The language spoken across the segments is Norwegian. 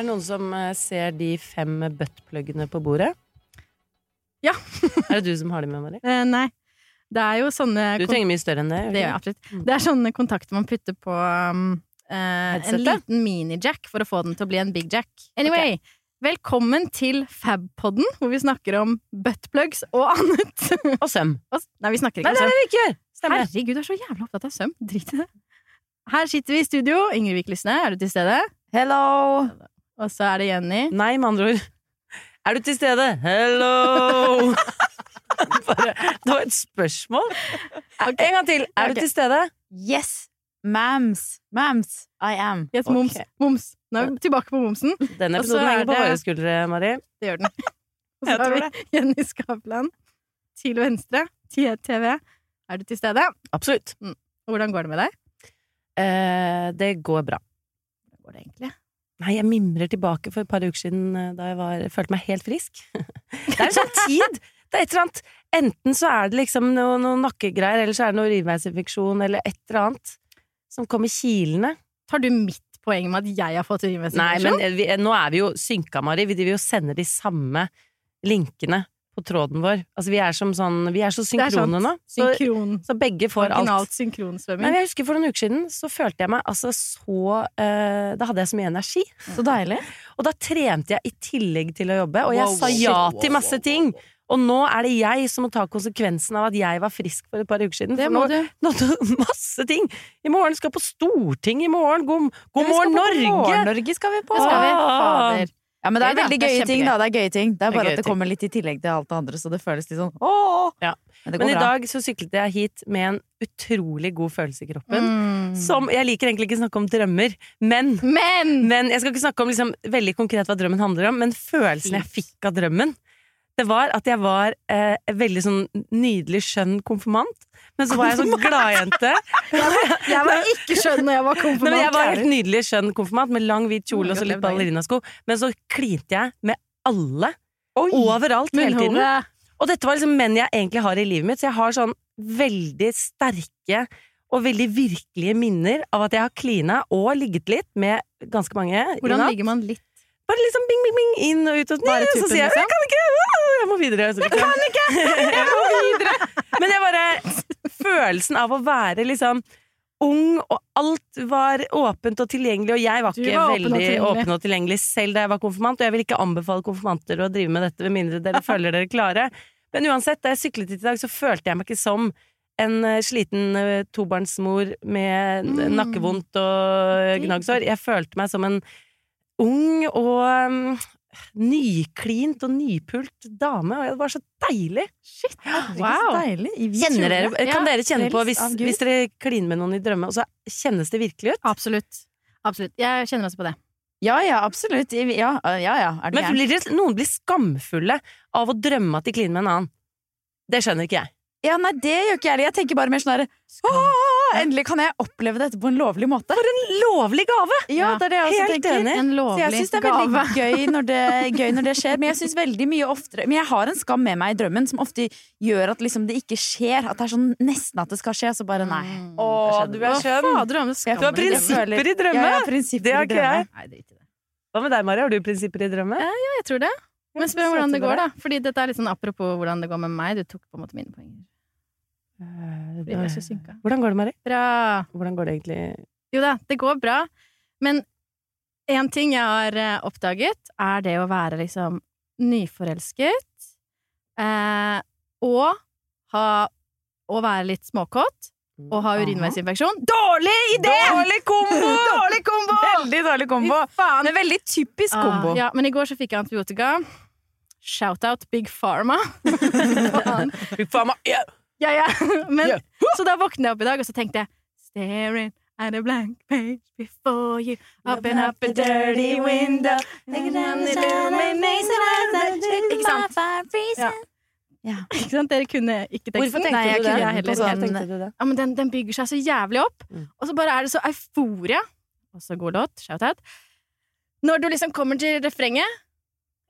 Er det noen som eh, ser de fem buttpluggene på bordet? Ja. er det du som har dem med, Mari? Eh, nei. Det er jo sånne Du trenger mye større enn det. Det gjør jeg absolutt. Det er sånne kontakter man putter på um, eh, en liten mini-jack for å få den til å bli en big jack. Anyway, velkommen til Fab-podden, hvor vi snakker om buttplugs og annet. Og søm. Og- Nei, vi snakker ikke det er om søm. det vi ikke. Herregud, du er så jævla opptatt av søm. Drit i det. Her sitter vi i studio. Ingrid Vik Lysne, er du til stede? Hello! Og så er det Jenny. Nei, med andre ord. Er du til stede? Hello! Bare, det var et spørsmål. En gang til. Er okay. du til stede? Yes! Mams. Mams. I am. Yes, moms. Moms. Nå er vi tilbake på momsen. Denne episoden er henger på våre skuldre, Mari. Det gjør den. Og så har vi Jenny Skavlan til venstre. TV. Er du til stede? Absolutt. Mm. hvordan går det med deg? Eh, det går bra. Hvordan går det egentlig? Nei, jeg mimrer tilbake for et par uker siden eh, da jeg var, følte meg helt frisk. Det er en sånn tid! Det er et eller annet Enten så er det liksom noe, noe nakkegreier, eller så er det noe rivbeinsinfeksjon, eller et eller annet som kommer kilende. Tar du mitt poeng med at jeg har fått Nei, men eh, vi, nå er vi jo synka, Mari. Vi driver jo sender de samme linkene på tråden vår. Altså, vi er som sånn Vi er så synkrone nå. Så, Synkron. så begge får alt. Synkronsvømming. men jeg husker For noen uker siden så følte jeg meg altså så eh, Da hadde jeg så mye energi. Så deilig. Og da trente jeg i tillegg til å jobbe, og jeg Wow, sa ja wow, til masse ting. Og nå er det jeg som må ta konsekvensen av at jeg var frisk for et par uker siden. Det må nå, nå masse ting! I morgen skal på Storting i morgen! God, god morgen, Norge! God morgen, Norge skal vi på. Skal vi. Fader. Ja, men det er veldig gøye ting, da. Det er gøye ting. Det er Det er bare at det kommer litt i tillegg til alt det andre, så det føles litt sånn ååå. Ja. Men Men i bra. dag så syklet jeg hit med en utrolig god følelse i kroppen. Mm. Som, Jeg liker egentlig ikke snakke om drømmer, men Men! Men Jeg skal ikke snakke om liksom, veldig konkret hva drømmen handler om, men følelsen jeg fikk av drømmen, det var at jeg var eh, en veldig sånn nydelig skjønn konfirmant. Men så var jeg sånn gladjente. Jeg var ikke skjønn når jeg var konfirmant. Nei, jeg var helt nydelig skjønn konfirmant med lang hvit kjole og så litt ballerinasko. Men så klinte jeg med alle. Overalt hele tiden. Og dette var liksom menn jeg egentlig har i livet mitt, så jeg har sånn veldig sterke og veldig virkelige minner av at jeg har klina og ligget litt med ganske mange. Hvordan ligger man litt? Bare liksom bing, bing, bing, inn og ut og Bare ned, så sier jeg liksom? 'jeg kan ikke', jeg må videre. Så jeg kan ikke! Jeg må videre! Men jeg bare Følelsen av å være liksom ung, og alt var åpent og tilgjengelig, og jeg var ikke var åpen og veldig åpen og tilgjengelig selv da jeg var konfirmant, og jeg vil ikke anbefale konfirmanter å drive med dette med mindre dere føler dere klare. Men uansett, da jeg syklet hit i dag, så følte jeg meg ikke som en eh, sliten eh, tobarnsmor med Mm. nakkevondt og gnagsår. Jeg følte meg som en ung og um, nyklint og nypult dame, og det var så deilig! Shit. Wow. så deilig. Kjenner dere, kan dere kjenne på, hvis, hvis dere kliner med noen i drømme, og så kjennes det virkelig ut? Absolutt. Absolutt. Jeg kjenner også på det. Ja ja, absolutt. Ja ja, ja. Det Men blir det, noen blir skamfulle av å drømme at de kliner med en annen. Det skjønner ikke jeg. Ja, nei, det gjør ikke jeg heller. Jeg tenker bare mer sånn herre «Åh, Endelig kan jeg oppleve dette på en lovlig måte. For en Lovlig gave! Ja, det er det jeg også Helt tenker. enig. En Så lovlig jeg syns det er gave. veldig gøy når det, gøy når det skjer, men jeg synes veldig mye oftere Men jeg har en skam med meg i drømmen som ofte gjør at liksom det ikke skjer. At det er sånn nesten at det skal skje, så bare nei. Mm. Å, du er skjønn! Du har prinsipper i drømme! Ja, ja, prinsipper Det har ikke jeg. Nei. Hva med deg, Mari? Har du prinsipper i drømme? Jeg tror det. Men spør om hvordan det går, da. Fordi dette er litt sånn apropos hvordan det går med meg. Du tok på en måte mine poenger. Fordi så synka. Hvordan går det, Mari? Bra. Hvordan går det egentlig? Jo da, det går bra. Men én ting jeg har eh, oppdaget, er det å være liksom nyforelsket. Eh, og ha Å være litt småkåt. Og ha urinveisinfeksjon. Dårlig idé! Dårlig kombo! Dårlig kombo! Veldig dårlig kombo. Men veldig typisk kombo. Ah, ja, men i går så fikk jeg antibiotika. Shout-out Big Pharma. Big Pharma, ma- ja. ja. Men, yeah. Så da våknet jeg opp i dag, og så tenkte jeg Staring At a blank page before you Open up a dirty window Ikke sant? Ja. Ja. Ikke sant? Dere kunne ikke teksten. Hvorfor tenkte Nei, jeg du det? Jeg heller. sånn- tenkte du det? Ja, men den, den bygger seg så jævlig opp, Mm. og så bare er det så euforia. Også god låt, shout-out. Når du liksom kommer til refrenget,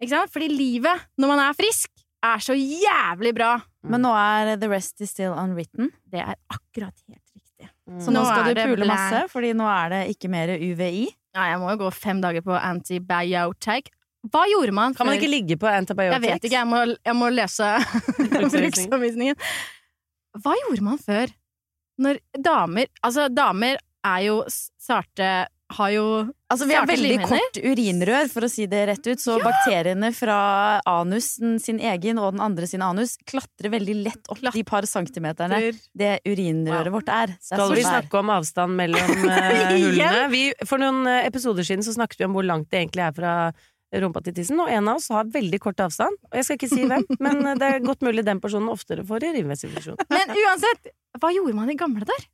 ikke sant? Fordi livet, når man er frisk, er så jævlig bra. Men nå er The Rest Is Still Unwritten. Det er akkurat helt riktig. Så Nå nå skal du pule masse, fordi nå er det ikke mer UVI. Ja, jeg må jo gå fem dager på antibiotic. Hva gjorde man Kan man før- ikke ligge på antibiotics? Jeg vet ikke, jeg må, jeg må lese bruksanvisningen. Hva gjorde man før? Når damer Altså, damer er jo sarte Har jo Altså, vi har veldig kort urinrør, for å si det rett ut, så bakteriene fra anusen sin egen og den andre sin anus, klatrer veldig lett opp Klatrer. de par centimeterne det urinrøret vårt er. Er Skal vi svær. snakke om avstand mellom eh, hullene? Vi, for noen eh, episoder siden så snakket vi om hvor langt det egentlig er fra rumpa til tissen, og en av oss har veldig kort avstand. Og jeg skal ikke si hvem, men eh, det er godt mulig den personen oftere får urinveisinfeksjon. Men uansett, hva gjorde man i gamle der?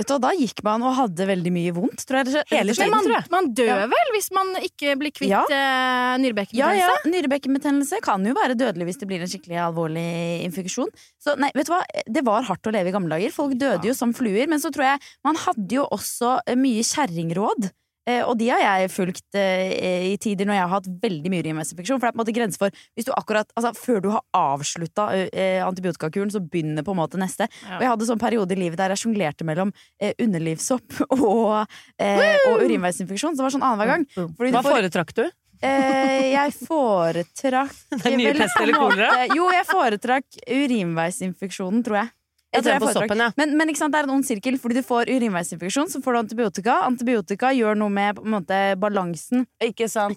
Du Da gikk man og hadde veldig mye vondt, tror jeg. Hele tiden, man, tror jeg. man dør Ja. vel hvis man ikke blir kvitt Ja. ja. nyrebekkenbetennelse? Ja, ja, Nyrebekkenbetennelse kan jo være dødelig hvis det blir en skikkelig alvorlig infeksjon. Så nei, vet du hva, det var hardt å leve i gamle dager. Folk døde jo som fluer. Men så tror jeg man hadde jo også eh, mye kjerringråd. Eh, og de har jeg fulgt eh, i tider når jeg har hatt veldig mye urinveisinfeksjon. For det er på en måte grense for hvis du akkurat, altså Før du har avslutta eh, antibiotikakuren, så begynner på en måte neste. Ja. Og jeg hadde sånn periode i livet der jeg sjonglerte mellom underlivssopp og, og urinveisinfeksjon. Så det var sånn annenhver gang. Fordi Hva foretrakk du? Eh, jeg foretrakk Det er nye pest eller kolera? Jo, jeg foretrakk urinveisinfeksjonen, tror jeg. Jeg tror jeg foretrakk- soppen, ja. Men, men sant, det er en ond sirkel, fordi du får urinveisinfeksjon, så får du antibiotika. Antibiotika gjør noe med på måte, balansen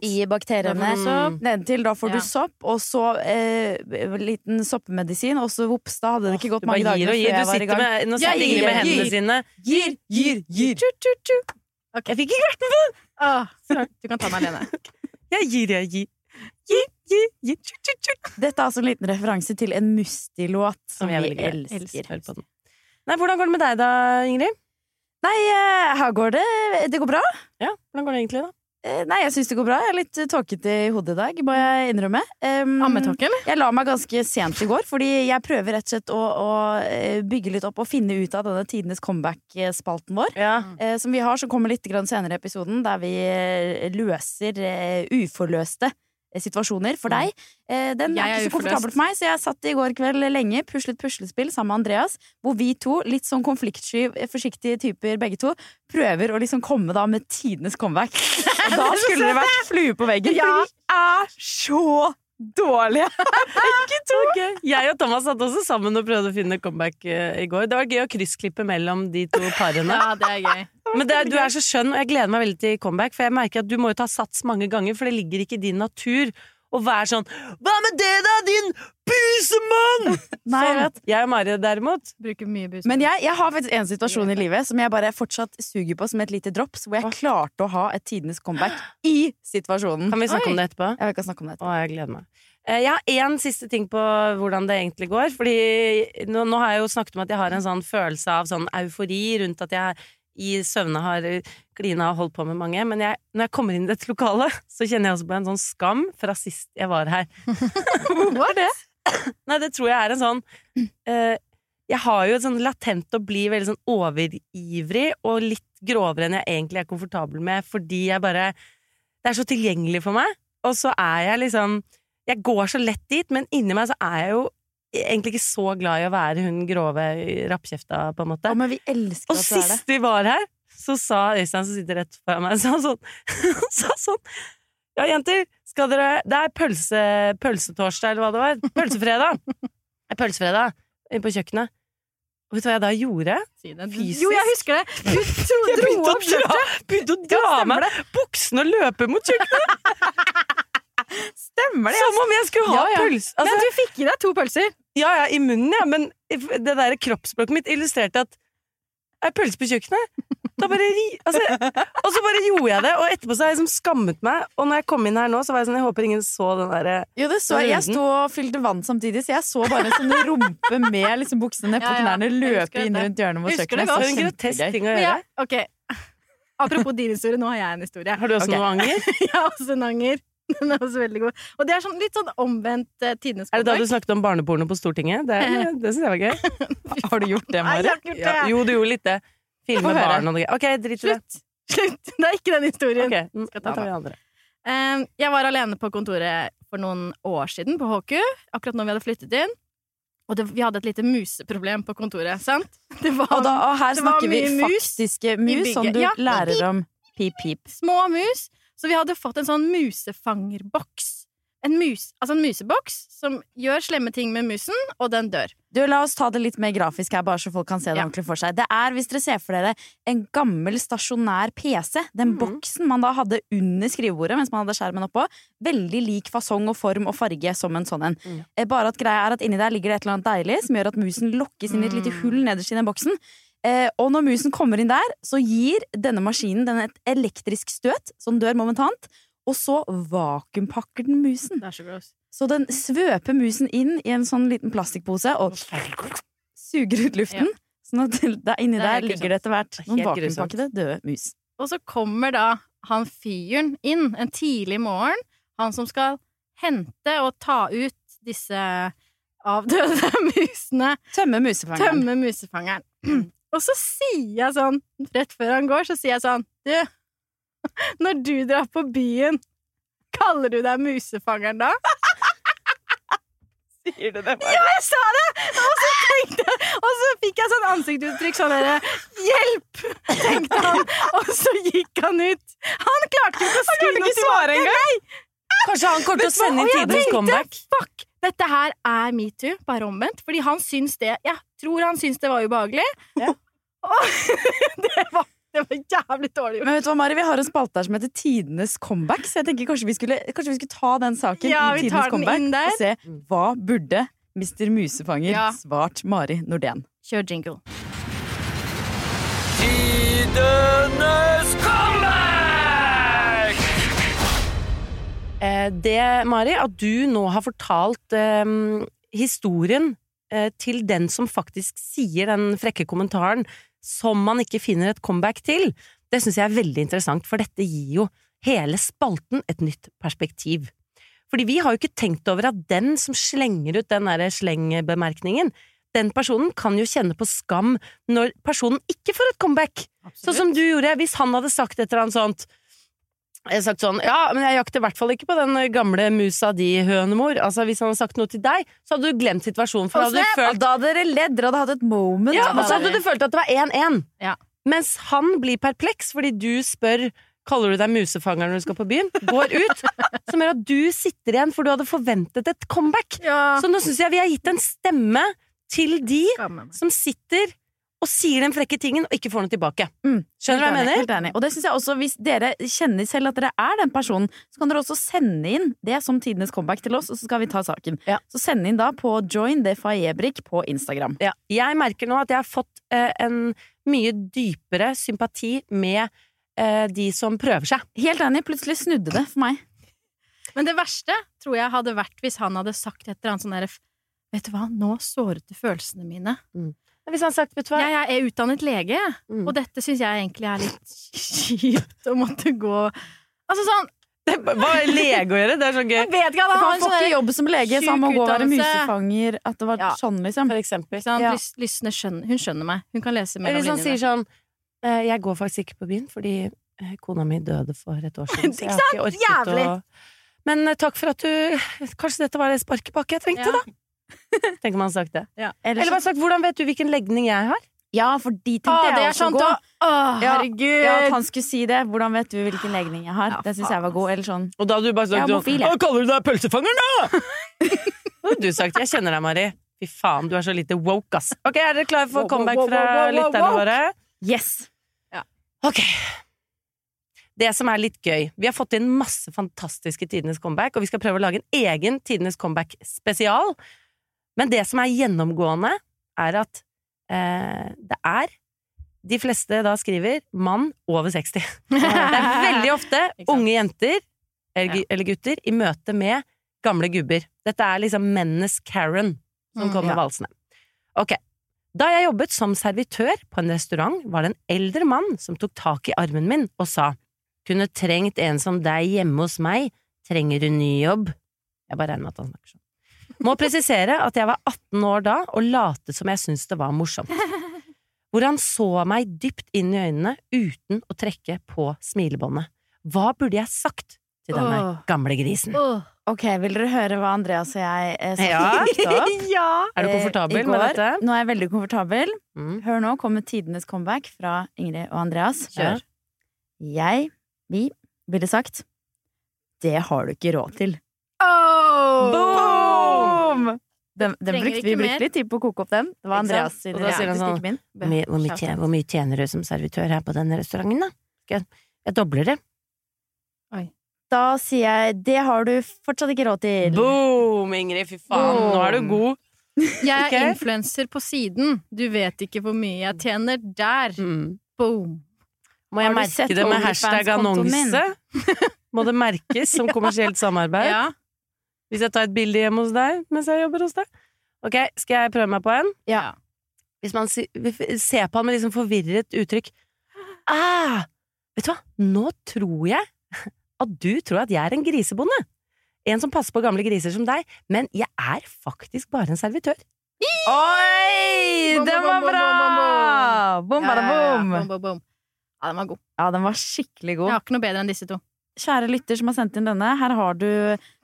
i bakteriene. Du sopp. Nedentil, da får Ja. du sopp, og så eh, liten soppmedisin, og så vops, da hadde det ikke gått Du mange dager før jeg Du var i gang. med, nå sitter Ingrid med hendene gir. sine. Gir, gir, gir! Jeg fikk ikke vært med! den! du kan ta den alene. Jeg gir, jeg gir. Dette er altså en liten referanse til en Musti-låt som Som jeg veldig elsker. Hør på den. Nei, hvordan går det med deg da, Ingrid? Nei, eh, her går det Det går bra. Ja, hvordan går det egentlig da? Eh, Nei, jeg syns det går bra. Jeg er litt eh, tåkete i hodet i dag, må jeg innrømme. Um, Ammetåke, eller? Jeg la meg ganske sent i går, fordi jeg prøver rett og slett å, å bygge litt opp og finne ut av denne tidenes comeback-spalten vår. Ja. Som vi har, som kommer litt senere i episoden, der vi løser eh, uforløste situasjoner for deg. Eh, Den er ikke så komfortabel for meg, så jeg satt i går kveld lenge, puslet puslespill sammen med Andreas, hvor vi to, litt sånn konfliktsky, eh, forsiktige typer begge to, prøver å liksom komme da med tidenes comeback. Og da skulle det vært flue på veggen, Ja. for vi er så dårlige! Ok. Jeg og Thomas satt også sammen og prøvde å finne comeback eh, i går. Det var gøy å kryssklippe mellom de to parene. Ja, det er gøy. Men det, du er så skjønn, og jeg gleder meg veldig til comeback, for jeg merker at du må jo ta sats mange ganger, for det ligger ikke i din natur å være sånn Hva med det da, din busemann?! Sånn. vet. Jeg og Mari derimot. Bruker mye busemann. Men jeg, jeg har faktisk en situasjon i livet som jeg bare fortsatt suger på som et lite drops, hvor jeg klarte å ha et tidenes comeback i situasjonen. Kan vi snakke Oi. om det etterpå? Ja, vi kan snakke om det etterpå. Å, jeg gleder meg. Eh, Jeg har én siste ting på hvordan det egentlig går. Fordi nå, nå har jeg jo snakket om at jeg har en sånn følelse av sånn eufori rundt at jeg i søvne har klina og holdt på med mange. Men jeg, når jeg kommer inn i dette lokalet, så kjenner jeg også på en sånn skam fra sist jeg var her. Hva er det? Nei, det tror jeg er en sånn eh, Jeg har jo et sånn latent å bli veldig sånn overivrig og litt grovere enn jeg egentlig er komfortabel med, fordi jeg bare Det er så tilgjengelig for meg, og så er jeg liksom Jeg går så lett dit, men inni meg så er jeg jo egentlig ikke så glad i å være hun grove rappkjefta, på en måte. Ja, men vi elsker Og at du er det. sist vi var her, så sa Øystein som sitter rett foran meg, sa sånn, sa sånn Ja, jenter, skal dere Det er pølse, pølsetorsdag, eller hva det var. Pølsefredag. Det er pølsefredag inne på kjøkkenet. Og vet du hva jeg da gjorde? Si. Jo, jeg husker det! Du tro, Jeg begynte å opp begynte å dra av meg buksene og løpe mot kjøkkenet! Stemmer det? Som om jeg skulle ha Ja, ja. pølse. Altså, Men du fikk i deg to pølser. Ja, ja, i munnen, ja, men det der kroppsspråket mitt illustrerte at er pølse på kjøkkenet? Da bare ri... Altså, og så bare gjorde jeg det, og etterpå så har jeg liksom skammet meg. Og når jeg kom inn her nå, så var jeg sånn Jeg håper ingen så den derre Jo, det så jeg. Jeg sto og fylte vann samtidig, så jeg så bare en sånn rumpe med liksom buksene nedpå Ja, ja. knærne løpe inn rundt hjørnet mot kjøkkenet. det var en grotesk ting å gjøre. Ja, ok, Apropos din historie, nå har jeg en historie. Har du også okay. noe anger? Jeg har også en anger. Den er også veldig god. Og det er sånn, litt sånn omvendt uh, tidenes Er det da du snakket om barneporno på Stortinget? Det, det syns jeg var gøy. Har du gjort det, Nei, jeg Mari? har ikke gjort Ja, det. jo, du gjorde litt det. Filme Få høre. barn og noe. Ok, drit i det. Slutt! Slutt! Det er ikke den historien. Ok, mm, Skal da ta tar vi andre. Eh, Jeg var alene på kontoret for noen år siden på HQ, akkurat når vi hadde flyttet inn. Og det, vi hadde et lite museproblem på kontoret, sant? Det var Og, da, og her Det var snakker vi mye mus faktiske mus, som bygget. du Ja, lærer om pip-pip. små mus, så vi hadde fått en sånn musefangerboks. En, mus, altså en museboks som gjør slemme ting med musen, og den dør. Du, La oss ta det litt mer grafisk her, bare så folk kan se det Ja. ordentlig for seg. Det er, hvis dere ser for dere, en gammel stasjonær PC. Den mm. boksen man da hadde under skrivebordet mens man hadde skjermen oppå. Veldig lik fasong og form og farge som en sånn en. Mm. Eh, Bare at greia er at inni der ligger det et eller annet deilig som gjør at musen lokkes inn i et lite Mm. hull nederst i den boksen. Eh, og når musen kommer inn der, så gir denne maskinen den et elektrisk støt, så den dør momentant. Og så vakuumpakker den musen. Det er så gross. Så den svøper musen inn i en sånn liten plastikkpose og suger ut luften. Sånn at der inni er der ligger det etter hvert noen vakuumpakkede døde mus. Og så kommer da han fyren inn en tidlig morgen, han som skal hente og ta ut disse avdøde musene. Tømme musefangeren. Tømme musefangeren. Og så sier jeg sånn, rett før han går, så sier jeg sånn Du, når du drar på byen, kaller du deg musefangeren da? Sier du det Bare? Ja, jeg sa det! Og så tenkte jeg Og så fikk jeg sånn ansiktsuttrykk sånn derre Hjelp! tenkte han. Og så gikk han ut. Han klarte jo ikke å si noe tilbake. engang! Kanskje han kommer til å sende inn tidenes tenkte, comeback? Fuck! Dette her er metoo, bare omvendt. Fordi han syns det Jeg tror han syns det var ubehagelig. Ja. Det var, det var jævlig dårlig gjort. Men vet du hva, Mari, vi har en spalte her som heter Tidenes comeback, så jeg tenker kanskje vi skulle, kanskje vi skulle ta den saken Ja, i vi Tidenes comeback inn der. og se hva burde Mr. Musefanger Ja. svart Mari Nordén. Kjør jingle. Eh, det, Mari, at du nå har fortalt eh, historien eh, til den som faktisk sier den frekke kommentaren som man ikke finner et comeback til, det syns jeg er veldig interessant, for dette gir jo hele spalten et nytt perspektiv. Fordi vi har jo ikke tenkt over at den som slenger ut den derre slengbemerkningen, den personen kan jo kjenne på skam når personen ikke får et comeback. Sånn som du gjorde, hvis han hadde sagt et eller annet sånt jeg har sagt sånn, ja, men jeg jakter i hvert fall ikke på den gamle musa di, hønemor. Altså, hvis han hadde sagt noe til deg, så hadde du glemt situasjonen. For hadde du følt Da hadde dere ledd, dere hadde hatt et moment. ja, og så hadde du følt at det var 1-1. Ja. Mens han blir perpleks fordi du spør Kaller du deg musefanger når du skal på byen? Går ut. Som gjør at du sitter igjen, for du hadde forventet et comeback. Ja. Så nå syns jeg vi har gitt en stemme til de som sitter og sier den frekke tingen og ikke får noe tilbake. Mm, Skjønner du hva jeg mener? Helt enig. Og det synes jeg også, hvis dere kjenner selv at dere er den personen, så kan dere også sende inn det som tidenes comeback til oss, og så skal vi ta saken. Ja. Så send inn da på join the faebrik på Instagram. Ja. Jeg merker nå at jeg har fått eh, en mye dypere sympati med eh, de som prøver seg. Helt enig, plutselig snudde det for meg. Men det verste tror jeg hadde vært hvis han hadde sagt et eller annet sånn derre Vet du hva, nå såret du følelsene mine. Hvis han sagt, vet du hva Jeg, jeg er utdannet lege, Mm. og dette syns jeg egentlig er litt kjipt å måtte gå Altså sånn Hva har lege å gjøre? Det er så gøy. Jeg vet ikke, han har Han får sånn ikke jobb som lege, så han må gå og være musefanger. At det var Ja. sånn, liksom. For eksempel. Sånn. Ja. Lys, skjønner, hun skjønner meg. Hun kan lese Eller mellom hvis han sier sånn eh, Jeg går faktisk ikke på byen fordi eh, kona mi døde for et år siden. Så jeg har ikke orket Jævlig. å Men eh, takk for at du Kanskje dette var det sparkepakke jeg trengte, Ja. da? Tenk om han sagt det. Eller, Eller bare sagt 'Hvordan vet du hvilken legning jeg har?' ja, for de tenkte ah, jeg også sant, gå. da Å, Ja, herregud! Ja, at han skulle si det. Hvordan vet du hvilken legning jeg har? Ja, det syns jeg var god. Eller sånn Og da hadde du bare sagt sånn Hva kaller du deg pølsefangeren, da?' Da hadde du sagt 'Jeg kjenner deg, Mari'. Fy faen, du er så lite woke, ass. Ok, Er dere klare for comeback fra lytterne våre? Yes! Ok. Det som er litt gøy Vi har fått inn masse fantastiske Tidenes comeback, og vi skal prøve å lage en egen Tidenes comeback spesial. Men det som er gjennomgående, er at eh, det er De fleste da skriver mann over 60. Det er veldig ofte unge jenter eller, gutter i møte med gamle gubber. Dette er liksom mennenes Karen som Mm, kommer ja. valsende. Ok. Da jeg jobbet som servitør på en restaurant, var det en eldre mann som tok tak i armen min og sa kunne trengt en som deg hjemme hos meg, trenger du ny jobb? Jeg bare regner med at han snakker sånn. Må presisere at jeg var 18 år da og late som jeg syntes det var morsomt. Hvor han så meg dypt inn i øynene uten å trekke på smilebåndet. Hva burde jeg sagt til denne oh. gamle grisen? Oh. Ok, vil dere høre hva Andreas og jeg eh, satt Ja. ja! Er du Eh, komfortabel med dette? Nå er jeg veldig komfortabel. Mm. Hør nå, kommer tidenes comeback fra Ingrid og Andreas. Kjør. Jeg, vi, ville sagt Det har du ikke råd til. Boom! Den, den brukte, vi brukte litt tid på å koke opp den. Det var Andreas sin Og da sier han sånn, ikke min. Hvor mye, tjener, hvor mye tjener du som servitør her på denne restauranten, da? Jeg, dobler det. Da sier jeg det har du fortsatt ikke råd til. Boom, Ingrid! Fy faen, nå er du god. Jeg er okay. influenser på siden. Du vet ikke hvor mye jeg tjener der. Mm. Boom. Må jeg merke det med hashtag annonse? Må det merkes som kommersielt samarbeid? Ja. Hvis jeg tar et bilde hjemme hos deg mens jeg jobber hos deg? Ok, skal jeg prøve meg på en? Ja. Hvis man ser på han med liksom forvirret uttrykk ah, Vet du hva, nå tror jeg at du tror at jeg er en grisebonde. En som passer på gamle griser som deg, men jeg er faktisk bare en servitør. Oi! Den var bra! bom, bada, ja, ja. bom! Bom, bom, bom. Ja, den var god. Ja, den var skikkelig god. Jeg har ikke noe bedre enn disse to. Kjære lytter som har sendt inn denne, her har du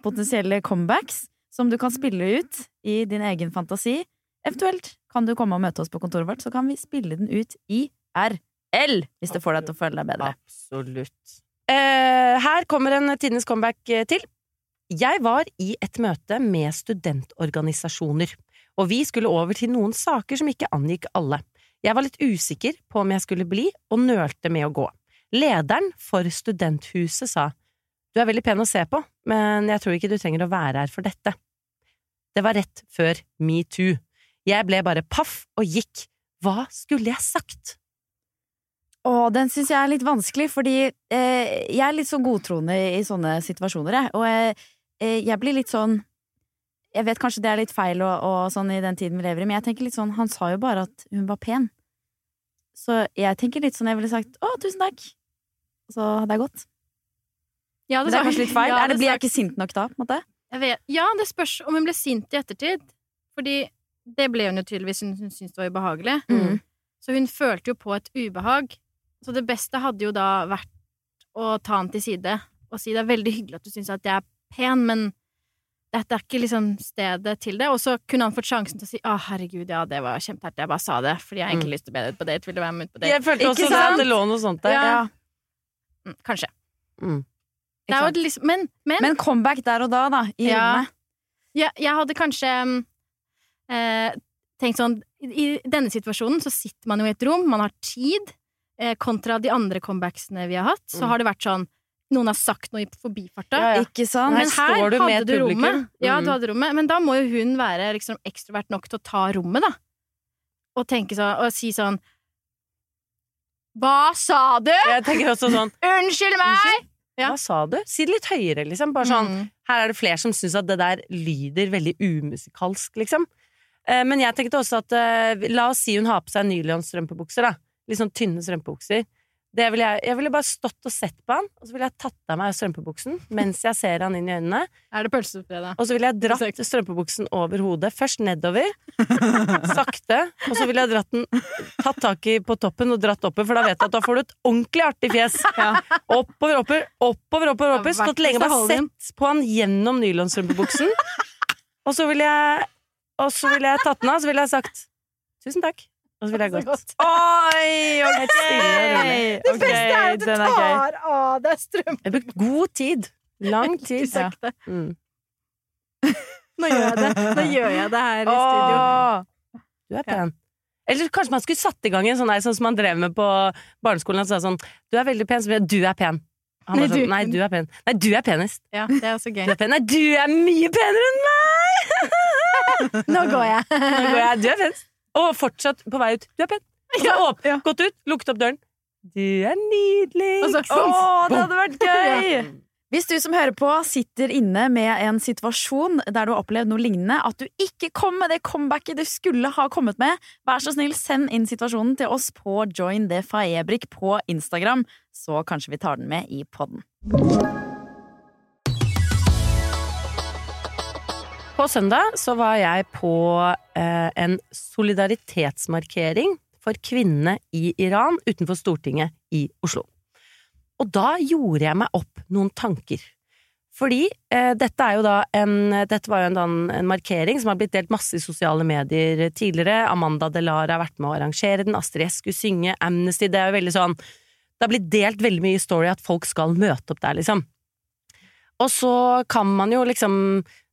potensielle comebacks som du kan spille ut i din egen fantasi. Eventuelt kan du komme og møte oss på kontoret vårt, så kan vi spille den ut i RL, hvis det får deg til å føle deg bedre. Absolutt. Eh, her kommer en tidenes comeback eh, til. Jeg var i et møte med studentorganisasjoner, og vi skulle over til noen saker som ikke angikk alle. Jeg var litt usikker på om jeg skulle bli, og nølte med å gå. Lederen for studenthuset sa du er veldig pen å se på, men jeg tror ikke du trenger å være her for dette. Det var rett før metoo. Jeg ble bare paff og gikk. Hva skulle jeg sagt? Å, den syns jeg er litt vanskelig, fordi eh, jeg er litt så godtroende i sånne situasjoner, jeg. Og eh, jeg blir litt sånn Jeg vet kanskje det er litt feil og, og sånn i den tiden vi lever i, men jeg tenker litt sånn Han sa jo bare at hun var pen. Så jeg tenker litt sånn Jeg ville sagt 'Å, tusen takk', så hadde jeg gått. Ja, det, det er kanskje litt feil. Ja, er det, blir jeg ikke sint nok da? på en måte? Jeg vet, ja, det spørs om hun ble sint i ettertid. Fordi det ble hun jo tydeligvis hun, hun syntes det var ubehagelig. Mm. Så hun følte jo på et ubehag. Så det beste hadde jo da vært å ta han til side og si det er veldig hyggelig at du syns at jeg er pen, men dette er ikke liksom stedet til det. Og så kunne han fått sjansen til å si å herregud, ja, det var kjempeherlig, jeg bare sa det fordi jeg har egentlig lyst til å be deg ut på date, vil du være med ut på date? Jeg følte Ikke også sant? at det lå noe sånt der. Ja. Mm, kanskje. Mm. Det er jo liksom, men, men, Men comeback der og da, da. I Ja. rommet. jeg, jeg hadde kanskje mm, eh, tenkt sånn i, I denne situasjonen så sitter man jo i et rom, man har tid, eh, kontra de andre comebacksene vi har hatt, så Mm. har det vært sånn Noen har sagt noe i forbifarta. Ja, ja. Ikke sant? Men her står du med du publikum. rommet. Ja, Mm. du hadde rommet. Men da må jo hun være liksom ekstrovert nok til å ta rommet, da. Og tenke sånn, og si sånn Hva sa du?! Jeg tenker også sånn Unnskyld meg! Ja. Hva sa du? Si det litt høyere, liksom. Bare sånn Mm. Her er det flere som syns at det der lyder veldig umusikalsk, liksom. Eh, Men jeg tenkte også at eh, La oss si hun har på seg nylonstrømpebukser, da. Litt sånn tynne strømpebukser. Det ville jeg, jeg ville bare stått og sett på han, og så ville jeg tatt av meg strømpebuksen mens jeg ser han inn i øynene. Er det pølsefredag? Og så ville jeg dratt strømpebuksen over hodet. Først nedover, sakte. Og så ville jeg dratt den, tatt tak i på toppen og dratt oppover, for da vet jeg at da får du et ordentlig artig fjes. Oppover, oppover, oppover, oppover. oppover. Stått lenge og bare sett på han gjennom nylonstrømpebuksen. Og så ville jeg Og så ville jeg tatt den av, og så ville jeg sagt tusen takk. Og så ville jeg gått. Oi, ok! Helt stille og rolig. Det beste er at du er av deg strømmen. Jeg har brukt god tid. Lang tid. Ja. Mm. Nå gjør jeg det. Nå gjør jeg det her i studio. Du er pen. Eller kanskje man skulle satt i gang en sånn sånn som man drev med på barneskolen. Og sa sånn Du er veldig pen, så blir det du er pen. Han var sånn, du- Nei, du er pen. Nei, du er penest. Ja, det er også Du er pen. Nei, du er mye penere enn meg! Nå går jeg. Nå går jeg, du er penest. Og fortsatt på vei ut. Du er pen. Og så opp, gått ut, lukket opp døren. Du er nydelig. Å, det hadde vært gøy! Hvis du som hører på sitter inne med en situasjon der du har opplevd noe lignende, at du ikke kom med det comebacket du skulle ha kommet med, vær så snill, send inn situasjonen til oss på Join the Faebrik på Instagram, så kanskje vi tar den med i podden. På søndag så var jeg på eh, en solidaritetsmarkering for kvinnene i Iran utenfor Stortinget i Oslo. Og da gjorde jeg meg opp noen tanker. Fordi eh, dette er jo da en Dette var jo en, en markering som har blitt delt masse i sosiale medier tidligere. Amanda Delara har vært med å arrangere den, Astrid S skulle synge, Amnesty Det er jo veldig sånn Det har blitt delt veldig mye story at folk skal møte opp der, liksom. Og så kan man jo liksom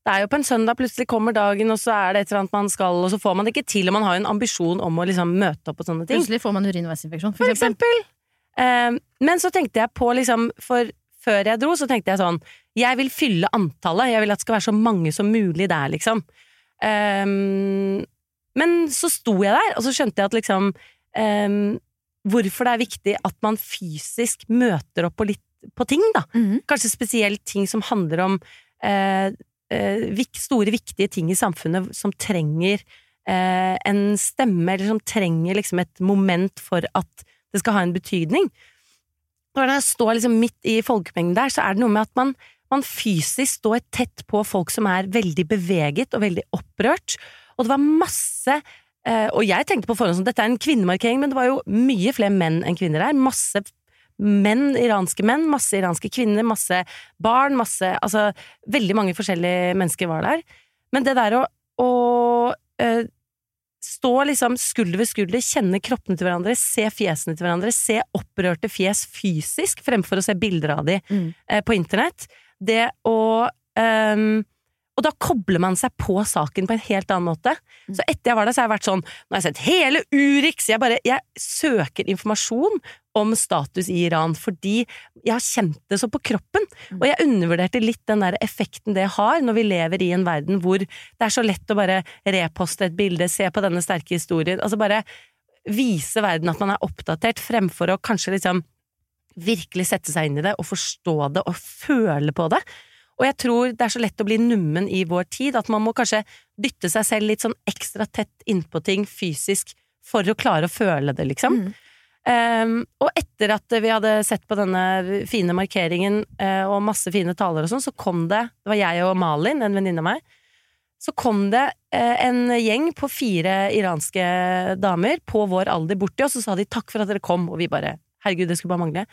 det er jo på en søndag, plutselig kommer dagen, og så er det et eller annet man skal, og så får man det ikke til, og man har jo en ambisjon om å liksom møte opp og sånne ting. Plutselig får man urinveisinfeksjon, for For eksempel. eksempel. Eh, men så tenkte jeg på liksom, for før jeg dro, så tenkte jeg sånn, jeg vil fylle antallet, jeg vil at det skal være så mange som mulig der, liksom. Eh, men så sto jeg der, og så skjønte jeg at liksom, um, hvorfor det er viktig at man fysisk møter opp på litt på ting, da. Mhm. Kanskje spesielt ting som handler om vik store, viktige ting i samfunnet som trenger eh, en stemme, eller som trenger liksom et moment for at det skal ha en betydning. Når jeg står liksom midt i folkemengden der, så er det noe med at man, man fysisk står tett på folk som er veldig beveget og veldig opprørt. Og det var masse eh, Og jeg tenkte på forhånd som dette er en kvinnemarkering, men det var jo mye flere menn enn kvinner der. Masse menn, iranske menn, masse iranske kvinner, masse barn, masse Altså, veldig mange forskjellige mennesker var der. Men det der å, å øh, stå liksom skulder ved skulder, kjenne kroppene til hverandre, se fjesene til hverandre, se opprørte fjes fysisk fremfor å se bilder av de Mm. eh, på internett, det å ehm, og da kobler man seg på saken på en helt annen måte. Så etter jeg var der, så har jeg vært sånn Nå har jeg sett hele Urix! Jeg bare Jeg søker informasjon om status i Iran fordi jeg har kjent det så på kroppen. Og jeg undervurderte litt den der effekten det har når vi lever i en verden hvor det er så lett å bare reposte et bilde, se på denne sterke historien. Altså bare vise verden at man er oppdatert, fremfor å kanskje liksom virkelig sette seg inn i det og forstå det og føle på det. Og jeg tror det er så lett å bli nummen i vår tid at man må kanskje dytte seg selv litt sånn ekstra tett innpå ting fysisk for å klare å føle det, liksom. Mm. Um, og etter at vi hadde sett på denne fine markeringen uh, og masse fine taler og sånn, så kom det Det var jeg og Malin, en venninne av meg. Så kom det uh, en gjeng på fire iranske damer på vår alder bort til oss, og så sa de takk for at dere kom, og vi bare herregud, det skulle bare mangle.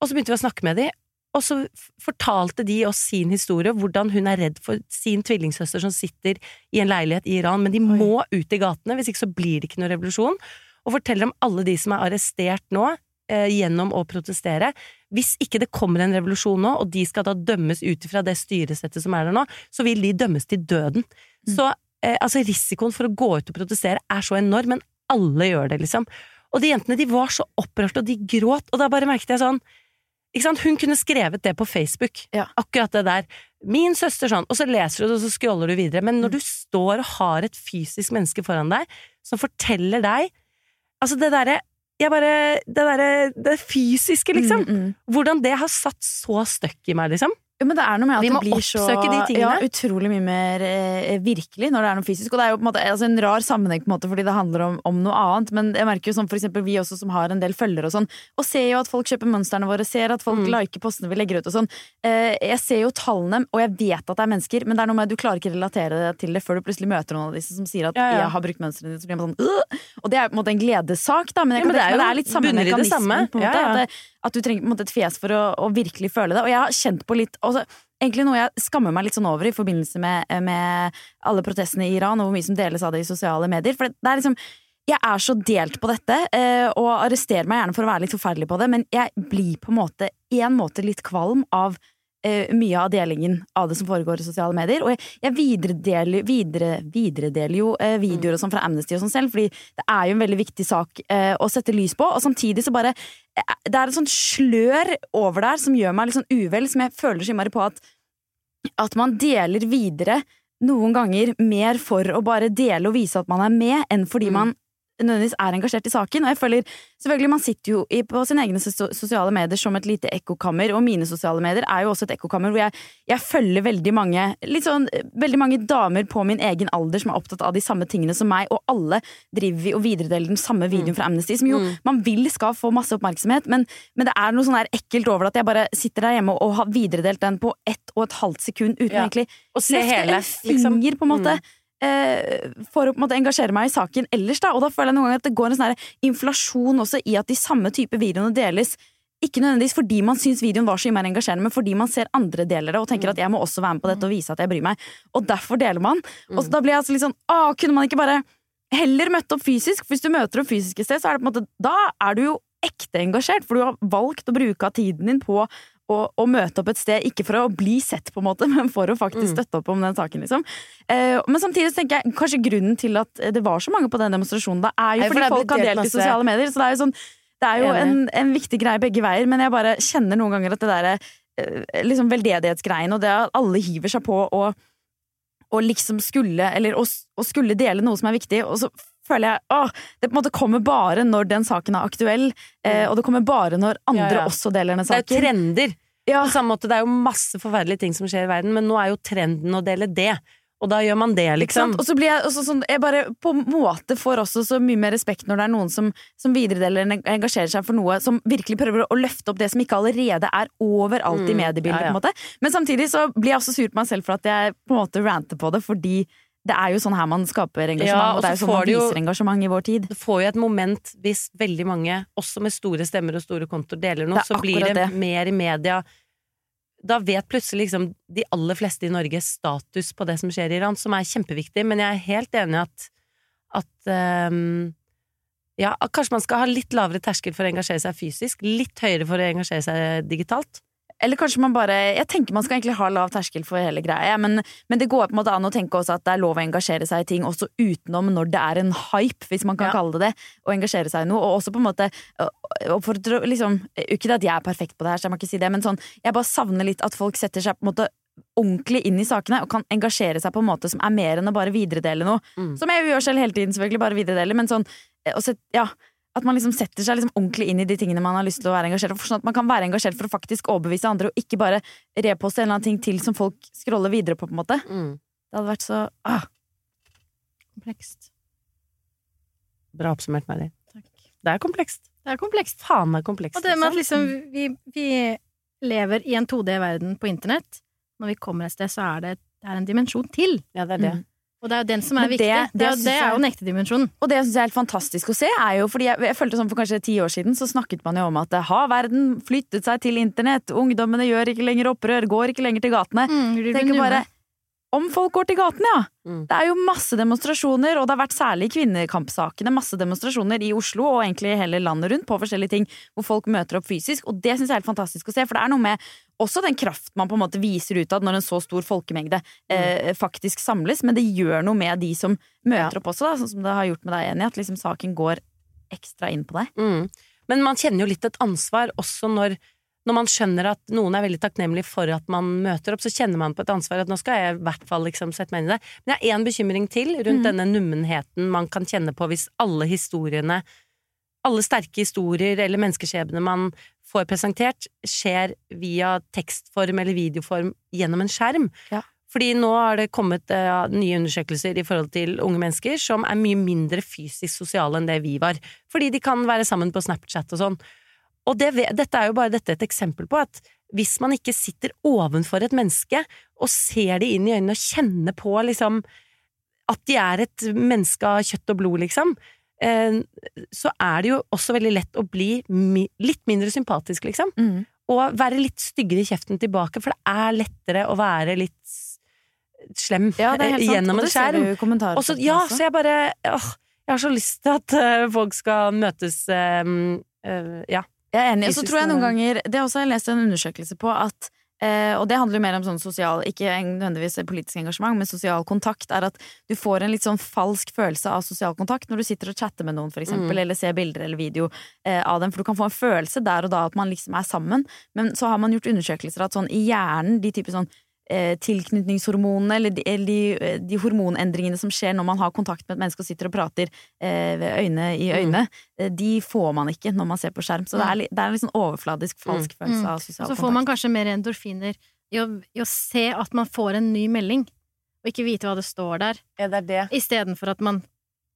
Og så begynte vi å snakke med de, og så fortalte de oss sin historie, hvordan hun er redd for sin tvillingsøster som sitter i en leilighet i Iran, men de må ut i gatene, hvis ikke så blir det ikke noe revolusjon. Og forteller om alle de som er arrestert nå, eh, gjennom å protestere. Hvis ikke det kommer en revolusjon nå, og de skal da dømmes ut ifra det styresettet som er der nå, så vil de dømmes til døden. Så eh, altså risikoen for å gå ut og protestere er så enorm, men alle gjør det, liksom. Og de jentene de var så opprørte, og de gråt, og da bare merket jeg sånn? Hun kunne skrevet det på Facebook, Ja. akkurat det der. Min søster sånn, og så leser du det, og så scroller du videre. Men Mm. når du står og har et fysisk menneske foran deg som forteller deg Altså, det derre Jeg bare Det derre Det fysiske, liksom. Mm, mm. Hvordan det har satt så støkk i meg, liksom. Jo, men det er noe med at Vi det må blir så ja, utrolig mye mer eh, virkelig når det er noe fysisk. Og det er jo på en måte altså, en rar sammenheng på en måte fordi det handler om, om noe annet. Men jeg merker jo sånn for eksempel vi også som har en del følgere og sånn, og ser jo at folk kjøper mønstrene våre, ser at folk Mm. liker postene vi legger ut og sånn. Eh, jeg ser jo tallene, og jeg vet at det er mennesker, men det er noe med at du klarer ikke relatere deg til det før du plutselig møter noen av disse som sier at Ja, ja. 'jeg har brukt mønstrene dine', så blir man sånn «Åh!» Og det er på en måte en gledessak, da, men, Ja, kan men det er jo det er litt samme det mekanismen. På en måte, Ja, ja. At, at du trenger på en måte, et fjes for å, å virkelig føle det. Og jeg har kjent på litt også, Egentlig noe jeg skammer meg litt sånn over i forbindelse med, med alle protestene i Iran, og hvor mye som deles av det i sosiale medier. For det, det er liksom jeg er så delt på dette, eh, og arrester meg gjerne for å være litt forferdelig på det, men jeg blir på en måte, en måte litt kvalm av eh, mye av delingen av det som foregår i sosiale medier. Og jeg, jeg videredeler, videre, videredeler jo eh, videoer og sånn fra Amnesty og sånn selv, fordi det er jo en veldig viktig sak eh, å sette lys på, og samtidig så bare eh, Det er et sånt slør over der som gjør meg litt sånn uvel, som jeg føler så innmari på at at man deler videre noen ganger mer for å bare dele og vise at man er med, enn fordi Mm. man nødvendigvis er engasjert i saken. Og jeg føler, selvfølgelig Man sitter jo på sine egne sosiale medier som et lite ekkokammer, og mine sosiale medier er jo også et ekkokammer hvor jeg, jeg følger veldig mange litt sånn, veldig mange damer på min egen alder som er opptatt av de samme tingene som meg, og alle driver vi og videredeler den samme videoen fra Amnesty, som jo man vil skal få masse oppmerksomhet, men, men det er noe sånn her ekkelt over at jeg bare sitter der hjemme og har videredelt den på ett og et halvt sekund uten Ja. egentlig å løfte en finger, liksom. på en måte. Eh, for å på en måte engasjere meg i saken ellers, da. Og da føler jeg noen ganger at det går en sånn inflasjon også i at de samme type videoene deles. Ikke nødvendigvis fordi man syns videoen var så mer engasjerende, men fordi man ser andre deler det og tenker at jeg må også være med på dette og vise at jeg bryr meg. Og derfor deler man. Og så da blir jeg altså litt sånn Å, kunne man ikke bare heller møtt opp fysisk? For hvis du møter opp fysisk et sted, så er det på en måte Da er du jo ekte engasjert, for du har valgt å bruke av tiden din på å, å møte opp et sted, ikke for å bli sett, på en måte, men for å faktisk støtte opp om den saken, liksom. Eh, men samtidig tenker jeg kanskje grunnen til at det var så mange på den demonstrasjonen, da, er jo fordi er folk har delt i sosiale medier. Så det er jo sånn Det er jo en, en viktig greie begge veier, men jeg bare kjenner noen ganger at det derre eh, liksom veldedighetsgreien, og det at alle hiver seg på og, og liksom skulle Eller å, å skulle dele noe som er viktig, og så føler jeg åh, det på en måte kommer bare når den saken er aktuell, eh, og det kommer bare når andre Ja, ja. også deler den saken. Det er jo trender. Ja. På samme måte, det er jo masse forferdelige ting som skjer i verden, men nå er jo trenden å dele det. Og da gjør man det, liksom. Og så blir jeg også sånn Jeg bare på en måte får også så mye mer respekt når det er noen som, som videredeler eller engasjerer seg for noe som virkelig prøver å løfte opp det som ikke allerede er overalt i Mm, mediebildet. ja, ja. på en måte Men samtidig så blir jeg også sur på meg selv for at jeg på en måte ranter på det, fordi det er jo sånn her man skaper engasjement, Ja, og og det er jo sånn man viser jo- engasjement i vår tid. Du får jo et moment hvis veldig mange, også med store stemmer og store kontoer, deler noe, så blir det, det. mer i media. Da vet plutselig liksom de aller fleste i Norge status på det som skjer i Iran, som er kjempeviktig, men jeg er helt enig i at, at um, ja, kanskje man skal ha litt lavere terskel for å engasjere seg fysisk, litt høyere for å engasjere seg digitalt. Eller kanskje man bare Jeg tenker man skal egentlig ha lav terskel for hele greia, men, men det går på en måte an å tenke også at det er lov å engasjere seg i ting også utenom når det er en hype, hvis man kan Ja. kalle det det, å engasjere seg i noe. Og også på en måte for, liksom, Ikke at jeg er perfekt på det her, så jeg må ikke si det, men sånn Jeg bare savner litt at folk setter seg på en måte ordentlig inn i sakene og kan engasjere seg på en måte som er mer enn å bare videredele noe. Mm. Som jeg gjør selv hele tiden, selvfølgelig, bare videredele, men sånn eh, og sett, ja, at man liksom setter seg liksom ordentlig inn i de tingene man har lyst til å være engasjert for. Sånn at man kan være engasjert for å faktisk overbevise andre, og ikke bare reposte en eller annen ting til som folk scroller videre på. på en måte Det hadde vært så ah. Komplekst. Bra oppsummert, Mary. Takk. Det er komplekst. Det er komplekst. Faen meg komplekst. Og det med at liksom. liksom vi, vi lever i en 2D-verden på internett. Når vi kommer et sted, så er det, det er en dimensjon til. Ja, det er det. Mm. Og det er jo den som er det- viktig. det Det, det er jo den ekte dimensjonen. Og det syns jeg er helt fantastisk å se, er jo fordi jeg, jeg følte sånn for kanskje ti år siden så snakket man jo om at har verden flyttet seg til internett, ungdommene gjør ikke lenger opprør, går ikke lenger til gatene. Mm, Tenker bare om folk går til gatene, ja! Mm. Det er jo masse demonstrasjoner, og det har vært særlig i kvinnekampsakene masse demonstrasjoner i Oslo og egentlig hele landet rundt på forskjellige ting hvor folk møter opp fysisk, og det syns jeg er helt fantastisk å se, for det er noe med også den kraft man på en måte viser utad når en så stor folkemengde eh, faktisk samles, men det gjør noe med de som møter opp også, da, sånn som det har gjort med deg, Jenny, at liksom saken går ekstra inn på deg. Mm. Men man kjenner jo litt et ansvar også når, når man skjønner at noen er veldig takknemlig for at man møter opp, så kjenner man på et ansvar at nå skal jeg i hvert fall liksom sette meg inn i det. Men jeg har én bekymring til rundt Mm. denne nummenheten man kan kjenne på hvis alle historiene, alle sterke historier eller menneskeskjebner man får presentert, skjer via tekstform eller videoform gjennom en skjerm. Ja. Fordi nå har det kommet uh, nye undersøkelser i forhold til unge mennesker som er mye mindre fysisk sosiale enn det vi var. Fordi de kan være sammen på Snapchat og sånn. Og det, dette er jo bare dette et eksempel på at hvis man ikke sitter ovenfor et menneske og ser de inn i øynene og kjenner på liksom at de er et menneske av kjøtt og blod, liksom, eh, så er det jo også veldig lett å bli litt mindre sympatisk, liksom. Mm. Og være litt styggere i kjeften tilbake, for det er lettere å være litt slem Ja, eh, gjennom og en ser skjerm. du i kommentarer Og så, ja, så jeg bare åh, Jeg har så lyst til at eh, folk skal møtes øh, øh, Ja. Jeg er enig. Og så tror jeg noen ganger Det har også jeg lest en undersøkelse på at eh, og det handler jo mer om sånn sosial, ikke nødvendigvis politisk engasjement, men sosial kontakt, er at du får en litt sånn falsk følelse av sosial kontakt når du sitter og chatter med noen, for eksempel, Mm. eller ser bilder eller video eh, av dem, for du kan få en følelse der og da at man liksom er sammen, men så har man gjort undersøkelser at sånn i hjernen, de type sånn tilknytningshormonene, eller, de, de, de hormonendringene som skjer når man har kontakt med et menneske og sitter og prater eh, ved øyne i øyne, mm. de får man ikke når man ser på skjerm. Så det er, det er en litt sånn overfladisk, falsk følelse Mm. av sosial kontakt. så får man kanskje mer endorfiner i å, i å se at man får en ny melding, og ikke vite hva det står der, Ja, det er det. istedenfor at man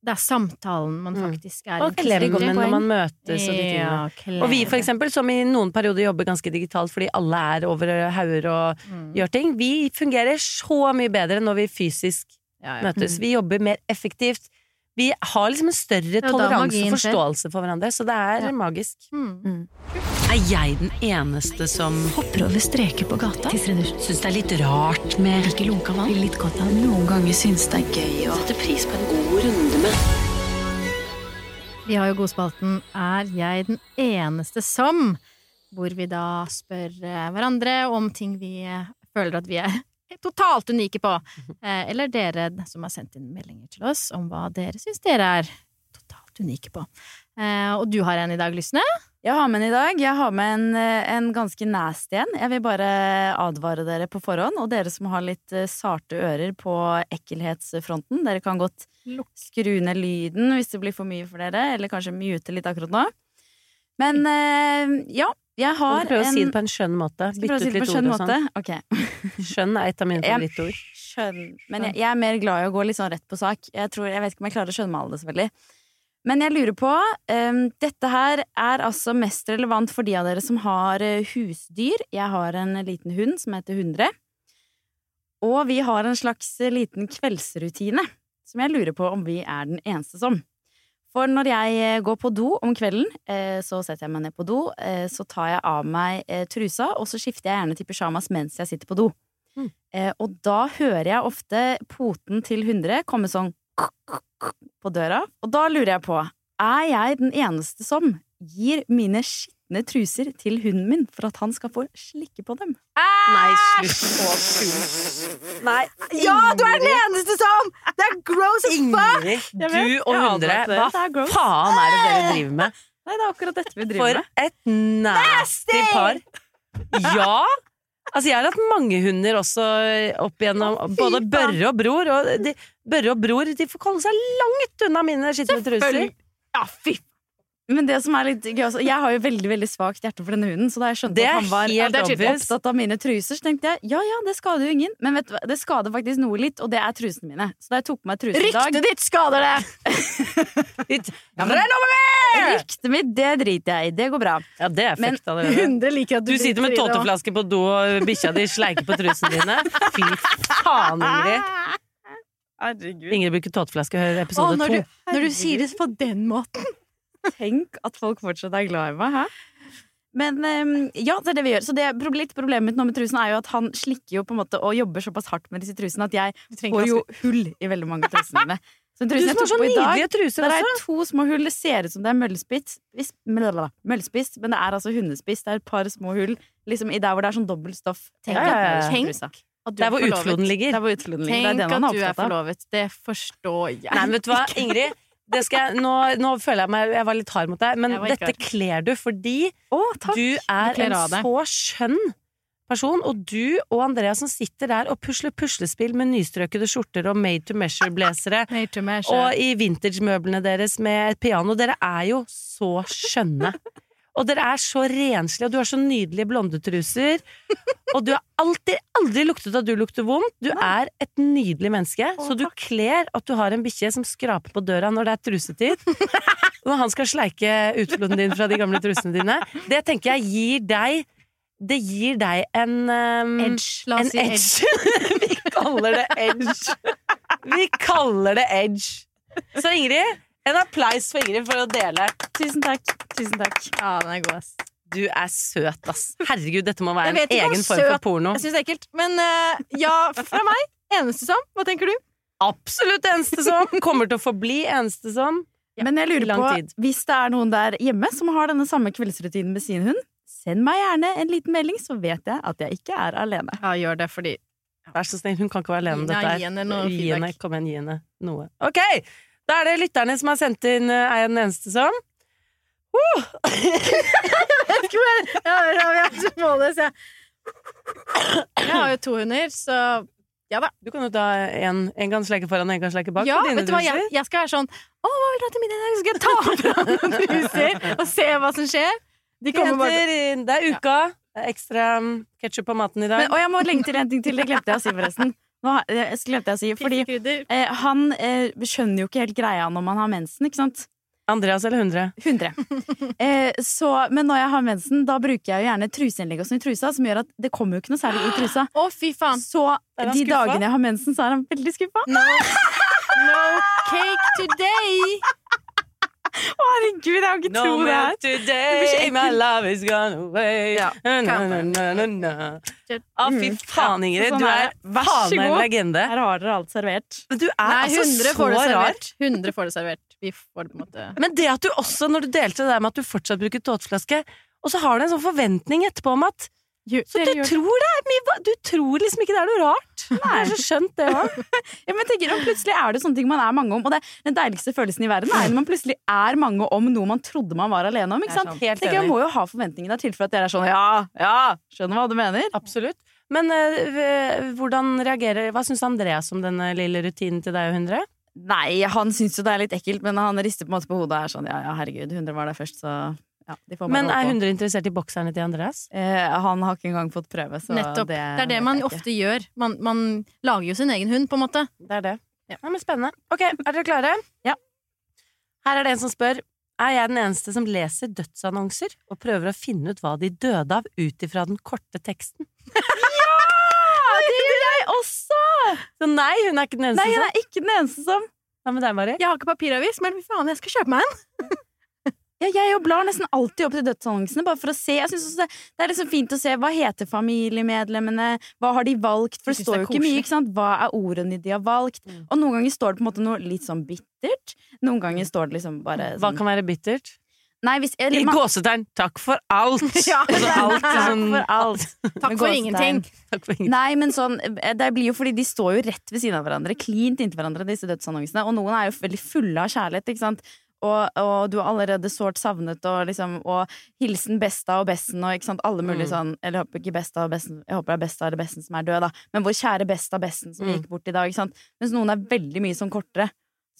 Det er samtalen man Mm. faktisk er Og interessert klemmen når man møtes og de tingene. Ja. Og vi for eksempel, som i noen perioder jobber ganske digitalt fordi alle er over hauger og Mm. gjør ting, vi fungerer så mye bedre når vi fysisk Ja, ja. møtes. Vi jobber mer effektivt. Vi har liksom en større er toleranse og forståelse for hverandre, så det er Ja. magisk. Mm. Er jeg den eneste som Hopper over streker på gata. syns det er litt rart med Ikke lunka vann. Litt godt av Noen ganger syns det er gøy å Setter pris på en god runde med Vi har jo godspalten Er jeg den eneste som? Hvor vi da spør eh, hverandre om ting vi eh, føler at vi er totalt unike på. Eh, Eller dere som har sendt inn meldinger til oss om hva dere syns dere er totalt unike på. Eh, Og du har en i dag, Lysne. Jeg har med en i dag. Jeg har med en, eh, en ganske nasty en. Jeg vil bare advare dere på forhånd. Og dere som har litt eh, sarte ører på ekkelhetsfronten, dere kan godt skru ned lyden hvis det blir for mye for dere, eller kanskje mute litt akkurat nå. Men eh, ja, jeg har en Prøv å si det på en skjønn måte? Bytte si ut litt ord og sånn. Okay. Skjønn er et av mine favorittord. Skjønn. Men jeg, jeg er mer glad i å gå litt sånn rett på sak. Jeg, tror, jeg vet ikke om jeg klarer å skjønnmale det så veldig. Men jeg lurer på um, Dette her er altså mest relevant for de av dere som har eh, husdyr. Jeg har en liten hund som heter Hundre. Og vi har en slags liten kveldsrutine som jeg lurer på om vi er den eneste som. For når jeg eh, går på do om kvelden, eh, så setter jeg meg ned på do, så tar jeg av meg trusa, og så skifter jeg gjerne til pysjamas mens jeg sitter på do. Mm. og da hører jeg ofte poten til hundre komme sånn på døra. Og da lurer jeg på, er jeg den eneste som gir mine skitne truser til hunden min for at han skal få slikke på dem? Nei, slutt å tulle. Nei, Ja, du er den eneste som! Det er gross as fuck! Ingrid, du og hundre, hva Det er gross. faen er det dere driver med? Nei, det er akkurat dette vi driver For med. et nasty par. Ja! Altså, jeg har hatt mange hunder også opp igjennom, både Børre og Bror. Og de, Børre og Bror de får holde seg langt unna mine skitne truser. Ja, fy Men det som er litt gøy også, Jeg har jo veldig veldig svakt hjerte for denne hunden, så da jeg skjønte at han var obvious. opptatt av mine truser, så tenkte jeg ja ja, det skader jo ingen. Men vet du hva, det skader faktisk noe litt, og det er trusene mine. Så da jeg tok på meg truse i dag Ryktet ditt skader det! Over med! Ryktet mitt, det driter jeg i. Det går bra. Ja, det er Men fucked allerede. Hundre liker at Du sitter med tåteflaske på do, og bikkja di sleiker på trusene dine. Fy faen, Ingrid. Herregud. Ingrid bruker tåteflaske, hør episode når, to. du, når du sier det på den måten. Tenk at folk fortsatt er glad i meg, hæ? Men ehm, ja, det er det vi gjør. Så det, litt problemet mitt nå med trusen er jo at han slikker jo på en måte og jobber såpass hardt med disse trusene at jeg får jo hull i veldig mange av trusene mine. Så den Du som har så nydelige truser der er også. to små hull. Det ser ut som det er møllspiss, møllspiss men det er altså hundespiss. Det er et par små hull liksom i der hvor det er sånn dobbelt stoff. Tenk, Ja, ja, ja. tenk Der er hvor utfloden ligger. Der hvor utfloden ligger. Det er Tenk den at du er av. forlovet. Det forstår jeg. Nei, vet du hva, Ingrid? Det jeg, nå, nå føler jeg meg Jeg var litt hard mot deg, men dette kler du fordi oh, du er en så skjønn person. Og du og Andrea som sitter der og pusler puslespill med nystrøkede skjorter og made to measure-blazere. Measure. Og i vintage-møblene deres med et piano. Dere er jo så skjønne. Og dere er så renslige, og du har så nydelige blondetruser. Og du har alltid, aldri luktet at du lukter vondt. Du er et nydelig menneske, så du kler at du har en bikkje som skraper på døra når det er trusetid. Når han skal sleike utfloden din fra de gamle trusene dine. Det tenker jeg gir deg Det gir deg en um, edge. La oss si edge. edge. Vi kaller det edge. Vi kaller det edge. Så Ingrid, en applaus for Ingrid for å dele. Tusen takk. Tusen takk. Ja, den er god, ass. Du er søt, ass. Herregud, dette må være en egen form for porno. Jeg syns det er ekkelt. Men uh, ja, fra meg. Eneste som. Hva tenker du? Absolutt eneste som. Kommer til å forbli eneste som. Men jeg lurer på, tid. hvis det er noen der hjemme som har denne samme kveldsrutinen med sin hund, send meg gjerne en liten melding, så vet jeg at jeg ikke er alene. Ja, gjør det, fordi Vær så snill, hun kan ikke være alene om Ja, dette gi her. henne noe Gi henne, kom igjen, gi henne noe. Ok, da er det lytterne som har sendt inn eh, Er jeg den eneste som? Ja, jeg er så målløse, jeg. Jeg har jo to hunder, så ja da. Du kan jo ta en engangsleker foran en kan sleke bak. Ja, vet du hva, jeg, jeg skal være sånn Å, hva vil du ha til middag i dag? Så skal jeg ta fram noen truser og se hva som skjer. De kommer bare Jenter, det er uka. Det er ekstra ketsjup på maten i dag. Men, og jeg må legge til en ting til, det glemte jeg å si forresten. Nå, jeg glemte jeg å si, fordi eh, han eh, skjønner jo ikke helt greia når man har mensen, ikke sant? Andreas eller hundre? 100. Eh, så, men når jeg har mensen, da bruker jeg jo gjerne truseinnlegg og sånn i trusa, som gjør at det kommer jo ikke noe særlig i trusa. Å, fy faen. Så de skuffa? dagene jeg har mensen, så er han veldig skuffa. No, no cake today. Å, herregud, jeg kan ikke No tro det her. today, my love is gone away. Ja, Na, na, na, na, na, na. Å, fy Mm. faen, Ingrid. Sånn Du er er. Så faen meg en legende. Her har dere alt servert. Men du er Nei, altså 100 så får det rar. 100 får det servert. Vi får det på en måte Men det at du også, når du delte det der med at du fortsatt bruker tåteflaske, og så har du en sånn forventning etterpå om at Så du tror det er mye Du tror liksom ikke det er noe rart. Det er så skjønt, det òg. Ja, men tenker, Plutselig er det sånne ting man er mange om. Og det, den deiligste følelsen i verden er når man plutselig er mange om noe man trodde man var alene om. ikke sant? Helt Jeg tenker, jeg må jo ha forventninger der til for at dere er sånn ja, ja, skjønner hva du mener. Absolutt. Men øh, hvordan reagerer Hva syns Andreas om denne lille rutinen til deg og hundre? Nei, han syns jo det er litt ekkelt, men han rister på en måte på hodet og er sånn ja, ja, herregud, 100 var der først, så ja, Men er hundre interessert i bokserne til Andreas? Eh, han har ikke engang fått prøve, så Nettopp. Det, det er det man ofte gjør. Man, man lager jo sin egen hund, på en måte. Det er det. Ja. Ja, men Spennende. Ok, er dere klare? Ja. Her er det en som spør Er jeg den eneste som leser dødsannonser og prøver å finne ut hva de døde av ut ifra den korte teksten? Ja, det gjør jeg også! Så nei, hun er ikke den eneste Nei, jeg som er ikke den eneste som Hva med deg, Mari? Jeg har ikke papiravis, men fy faen, jeg skal kjøpe meg en! ja, Jeg blar nesten alltid opp til dødsannonsene, bare for å se. Jeg synes også det, det er liksom fint å se hva heter familiemedlemmene, hva har de valgt? For det står jo ikke mye, ikke sant? Hva er ordene de har valgt? Mm. Og noen ganger står det på en måte noe litt sånn bittert. Noen ganger står det liksom bare Hva sånn kan være bittert? Nei, hvis I eller, man, gåsetegn 'takk for alt'. Ja. Altså, alt sånn, takk for alt. Takk for ingenting. Takk for ingenting. Nei, men sånn eh, Det blir jo fordi de står jo rett ved siden av hverandre, klint inntil hverandre, disse dødsannonsene. Og noen er jo veldig fulle av kjærlighet, ikke sant. Og, og du er allerede sårt savnet, og liksom Og hilsen besta og besten, og ikke sant, alle mulige Mm. sånn Eller jeg håper ikke besta og besten, jeg håper det er besta eller besten som er død, da. Men vår kjære besta besten som Mm. gikk bort i dag, ikke sant. Mens noen er veldig mye sånn kortere.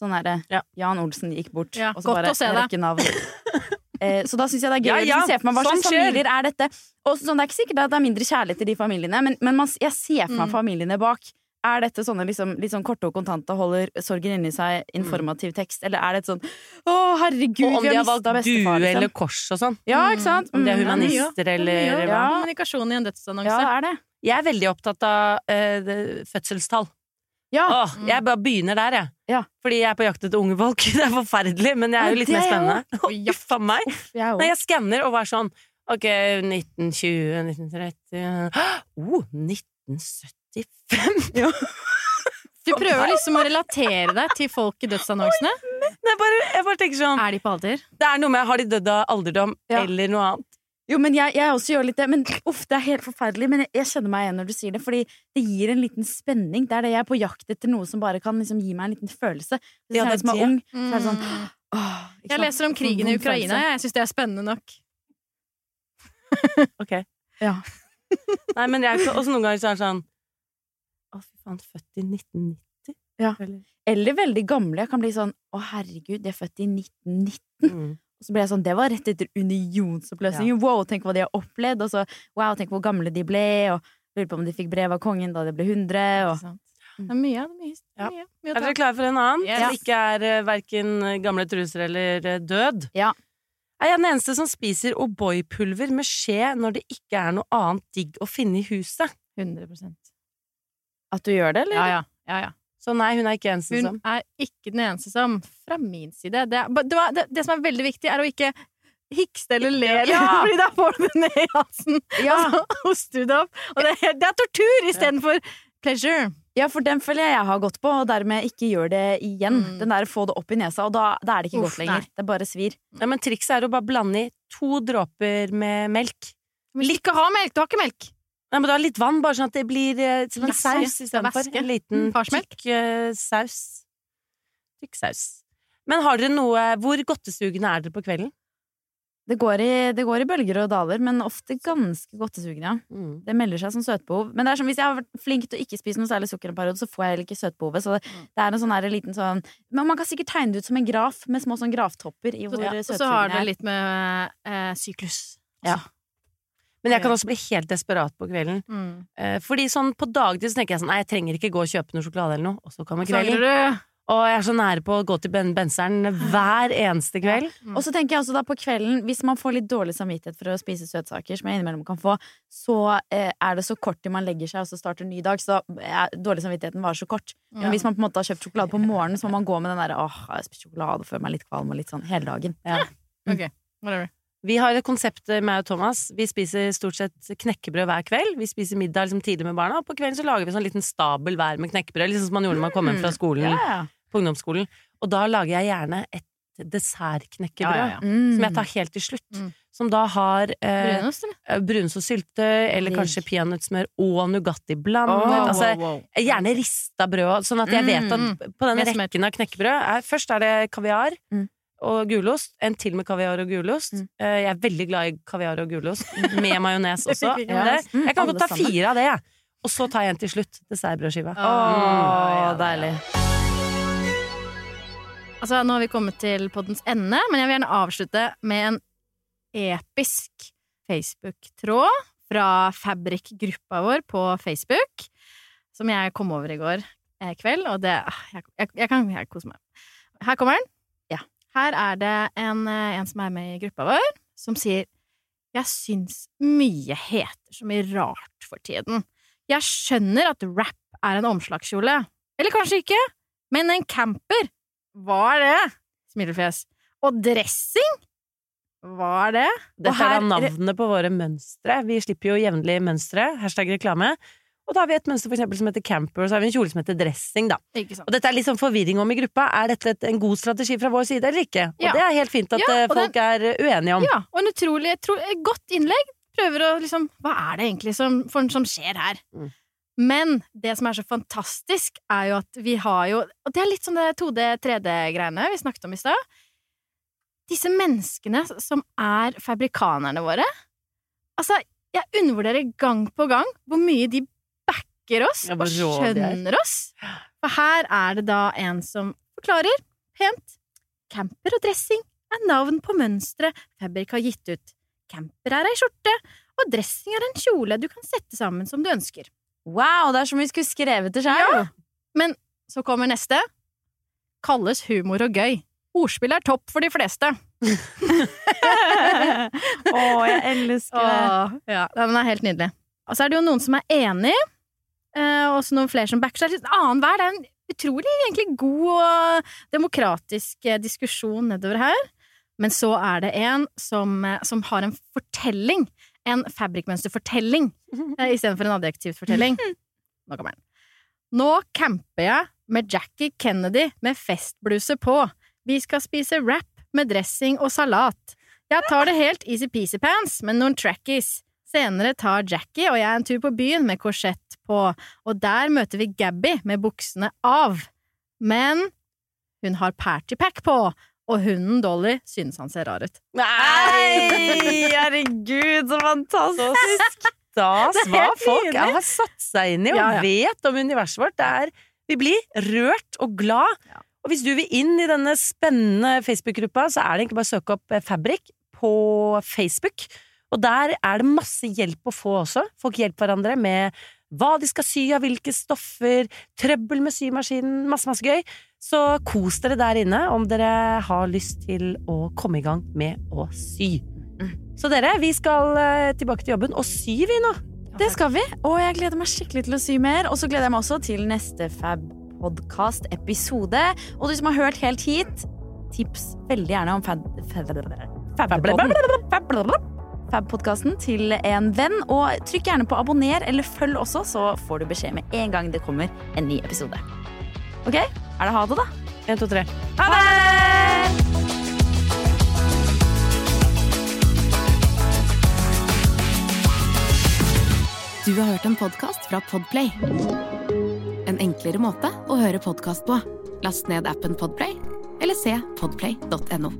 Sånn er det. Ja. Jan Olsen gikk bort, Ja, og så bare rekke navn. Eh, så da syns jeg det er gøy Ja, ja, se for meg hva sånn slags familier er dette. Og sånn, det er ikke sikkert at det er mindre kjærlighet til de familiene, men, men man, jeg ser for meg Mm. familiene bak. Er dette sånne liksom, litt sånn korte og kontante, holder sorgen inni seg, informativ tekst, eller er det et sånn Å, herregud, Og om vi de har har valgt mista due bestefar, eller liksom. kors og sånn. Ja, ikke sant? Om de er humanister humanister eller Ja, hva. Kommunikasjon i en dødsannonse. Ja, er det. Jeg er veldig opptatt av uh, fødselstall. Ja. Åh, jeg bare begynner der, jeg. Ja. Fordi jeg er på jakt etter unge folk. Det er forferdelig, men jeg er jo litt mer er spennende. Å, Uff a meg. Jeg. Nei, jeg skanner og var sånn Ok, 1920, 1930 Å, Oh, 1975! Du prøver liksom å relatere deg til folk i dødsannonsene. Nei, bare, jeg bare tenker sånn Er de på alder? Det er noe med Har de dødd av alderdom Ja. eller noe annet? Jo, men jeg, jeg også gjør litt det. Men uff, det er helt forferdelig. Men jeg, jeg kjenner meg igjen når du sier det, fordi det gir en liten spenning. Det er det jeg er på jakt etter noe som bare kan liksom gi meg en liten følelse. Hvis Ja, jeg som er ung, så er det sånn Mm. åh, Jeg leser om krigen i Ukraina. jeg. Jeg syns det er spennende nok. Ok. Ja. Nei, men jeg også noen ganger så er det sånn Å, fy faen, født i 1990? Ja. Eller, Eller veldig gamle. Jeg kan bli sånn Å, herregud, de er født i 1919. mm. Og så ble jeg sånn Det var rett etter unionsoppløsningen. Wow, tenk hva de har opplevd. Og så wow, tenk hvor gamle de ble. Og lurer på om de fikk brev av kongen da de ble 100. Og? Det er mye, det er mye, Ja. mye, mye Er dere klare for en annen? Yes. Som ikke er uh, verken gamle truser eller uh, død? Ja. Er jeg den eneste som spiser O'boy-pulver med skje når det ikke er noe annet digg å finne i huset? 100 at du gjør det, eller? Ja, ja. ja, ja. Så nei, hun er ikke eneste Hun som er ikke den eneste som, fra min side Det, er- det, det, det som er veldig viktig, er å ikke hikste eller le, Ja. fordi da får du det ned i halsen, Ja. og så hoster du det opp. Og det, er- det er tortur istedenfor pleasure. Ja, for den føler jeg jeg har gått på, og dermed ikke gjør det igjen. Mm. Den der få det opp i nesa, og da, da er det ikke Uff, godt lenger. nei. Det bare svir. Nei, men Trikset er å bare blande i to dråper med melk. Men ikke ha melk! Du har ikke melk! Nei, men da litt vann, bare sånn at det blir eh, som en saus istedenfor. En liten Mm, tykk eh, saus. Tykk saus. Men har dere noe Hvor godtesugende er dere på kvelden? Det går, i, det går i bølger og daler, men ofte ganske godtesugne. Mm. Det melder seg som søtbehov. Men det er som hvis jeg har vært flink til å ikke spise noe særlig sukker en periode, så får jeg heller ikke søtbehovet. Så det, det er en sånn her liten sånn Men man kan sikkert tegne det ut som en graf med små sånn graftopper i hvor Ja, og så har det er. litt med eh, syklus. Ja. Men jeg kan også bli helt desperat på kvelden. Mm. Eh, Fordi sånn på dagtid så tenker jeg sånn Nei, jeg trenger ikke gå og kjøpe noe sjokolade eller noe. Og så kommer kvelden. du. Og jeg er så nære på å gå til ben benseren hver eneste kveld. Og så tenker jeg også da på kvelden, hvis man får litt dårlig samvittighet for å spise søtsaker, som jeg innimellom kan få, så eh, er det så kort til man legger seg og så starter en ny dag. Så eh, dårlig samvittigheten varer så kort. Men hvis man på en måte har kjøpt sjokolade på morgenen, så må man gå med den derre åh, jeg har spist sjokolade og føler meg litt kvalm og litt sånn hele dagen. Ok, whatever. Vi har et konsept, med meg og Thomas. Vi spiser stort sett knekkebrød hver kveld. Vi spiser middag liksom tidlig med barna, og på kvelden så lager vi sånn liten stabel hver med knekkebrød. Liksom som man gjorde når man kom hjem fra skolen Ja, ja. på ungdomsskolen. Og da lager jeg gjerne et dessertknekkebrød. Ja, ja, ja. Mm. Som jeg tar helt til slutt. Mm. Som da har eh, Brunost, eh, brunost og syltetøy, eller Lik. kanskje peanøttsmør og Nugatti blandet. Wow, altså, wow, wow. Gjerne rista brød, sånn at jeg vet at Mm. på den rekken av knekkebrød er, Først er det kaviar Mm. Og gulost. En til med kaviar og gulost. Mm. Eh, Jeg er veldig glad i kaviar og gulost, med majones også. Ja. Mm, Jeg kan godt ta fire av det, jeg. Og så tar jeg en til slutt. Dessertbrødskiva. Åh, ja, deilig. Altså, nå har vi kommet til poddens ende, men jeg vil gjerne avslutte med en episk Facebook-tråd fra Fabrik-gruppa vår på Facebook, som jeg kom over i går eh, kveld, og det ah, Jeg, jeg, jeg kan jeg koser meg. Her kommer den. Her er det en, eh, en som er med i gruppa vår, som sier Jeg syns mye heter så mye rart for tiden. Jeg skjønner at rap er en omslagskjole. Eller kanskje ikke, men en camper hva er det? Smilefjes. Og dressing? Hva er det? Dette her- er da navnet på våre mønstre. Vi slipper jo jevnlig mønstre. Hashtag reklame. Og da har vi et mønster for eksempel som heter camper, og så har vi en kjole som heter dressing, da. Ikke sant? Og dette er litt sånn forvirring om i gruppa. Er dette et, en god strategi fra vår side eller ikke? Og det er helt fint at Ja, folk og folk er eh, uenige om. Ja, og en utrolig tro, godt innlegg. Prøver å liksom Hva er det egentlig som, for, som skjer her? Mm. Men det som er så fantastisk, er jo at vi har jo Og det er litt sånn det 2D-3D-greiene vi snakket om i stad. Disse menneskene som er fabrikanerne våre. Altså, jeg undervurderer gang på gang hvor mye de backer oss og er. skjønner oss. For her er det da en som forklarer pent. Camper og dressing er navn på mønstre Fabrik har gitt ut. Camper er ei skjorte, og dressing er en kjole du kan sette sammen som du ønsker. Wow, det er som vi skulle skrevet det sjøl! Men så kommer neste. Kalles humor og gøy. Ordspill er topp for de fleste. Å, jeg elsker det. Åh, ja, den er helt nydelig. Og så er det jo noen som er enig, og så noen flere som backer seg. Litt Annenhver. Det er en utrolig egentlig god og demokratisk eh, diskusjon nedover her. Men så er det en som, eh, som har en fortelling. En fabrikkmønsterfortelling eh, istedenfor en adjektivt fortelling. Nå kommer den. Nå camper jeg med Jackie Kennedy med festbluse på. Vi skal spise wrap med dressing og salat. Jeg tar det helt easy-peasy pants med noen trackies. Senere tar Jackie og jeg en tur på byen med korsett på, og der møter vi Gabby med buksene av. Men hun har partypack på, og hunden Dolly synes han ser rar ut. Nei, herregud, så fantastisk! Stas er hva folk jeg har satt seg inn i og Ja, ja. vet om universet vårt. Det er, vi blir rørt og glad. Og hvis du vil inn i denne spennende Facebook-gruppa, så er det egentlig bare å søke opp eh, Fabrik på Facebook. Og der er det masse hjelp å få også. Folk hjelper hverandre med hva de skal sy av hvilke stoffer, trøbbel med symaskinen, masse, masse gøy. Så kos dere der inne om dere har lyst til å komme i gang med å sy. Så dere, vi skal eh, tilbake til jobben og sy, vi nå. Det skal vi, og jeg gleder meg skikkelig til å sy mer. Og så gleder jeg meg også til neste Fab-podkast-episode. Og du som har hørt helt hit, tips veldig gjerne om Fab... Fab-podkasten til en venn, og trykk gjerne på abonner eller følg også, så får du beskjed med en gang det kommer en ny episode. Ok, er det ha det, da? En, to, tre. Ha det! Du har hørt en podkast fra Podplay. En enklere måte å høre podkast på. Last ned appen Podplay, eller se podplay.no.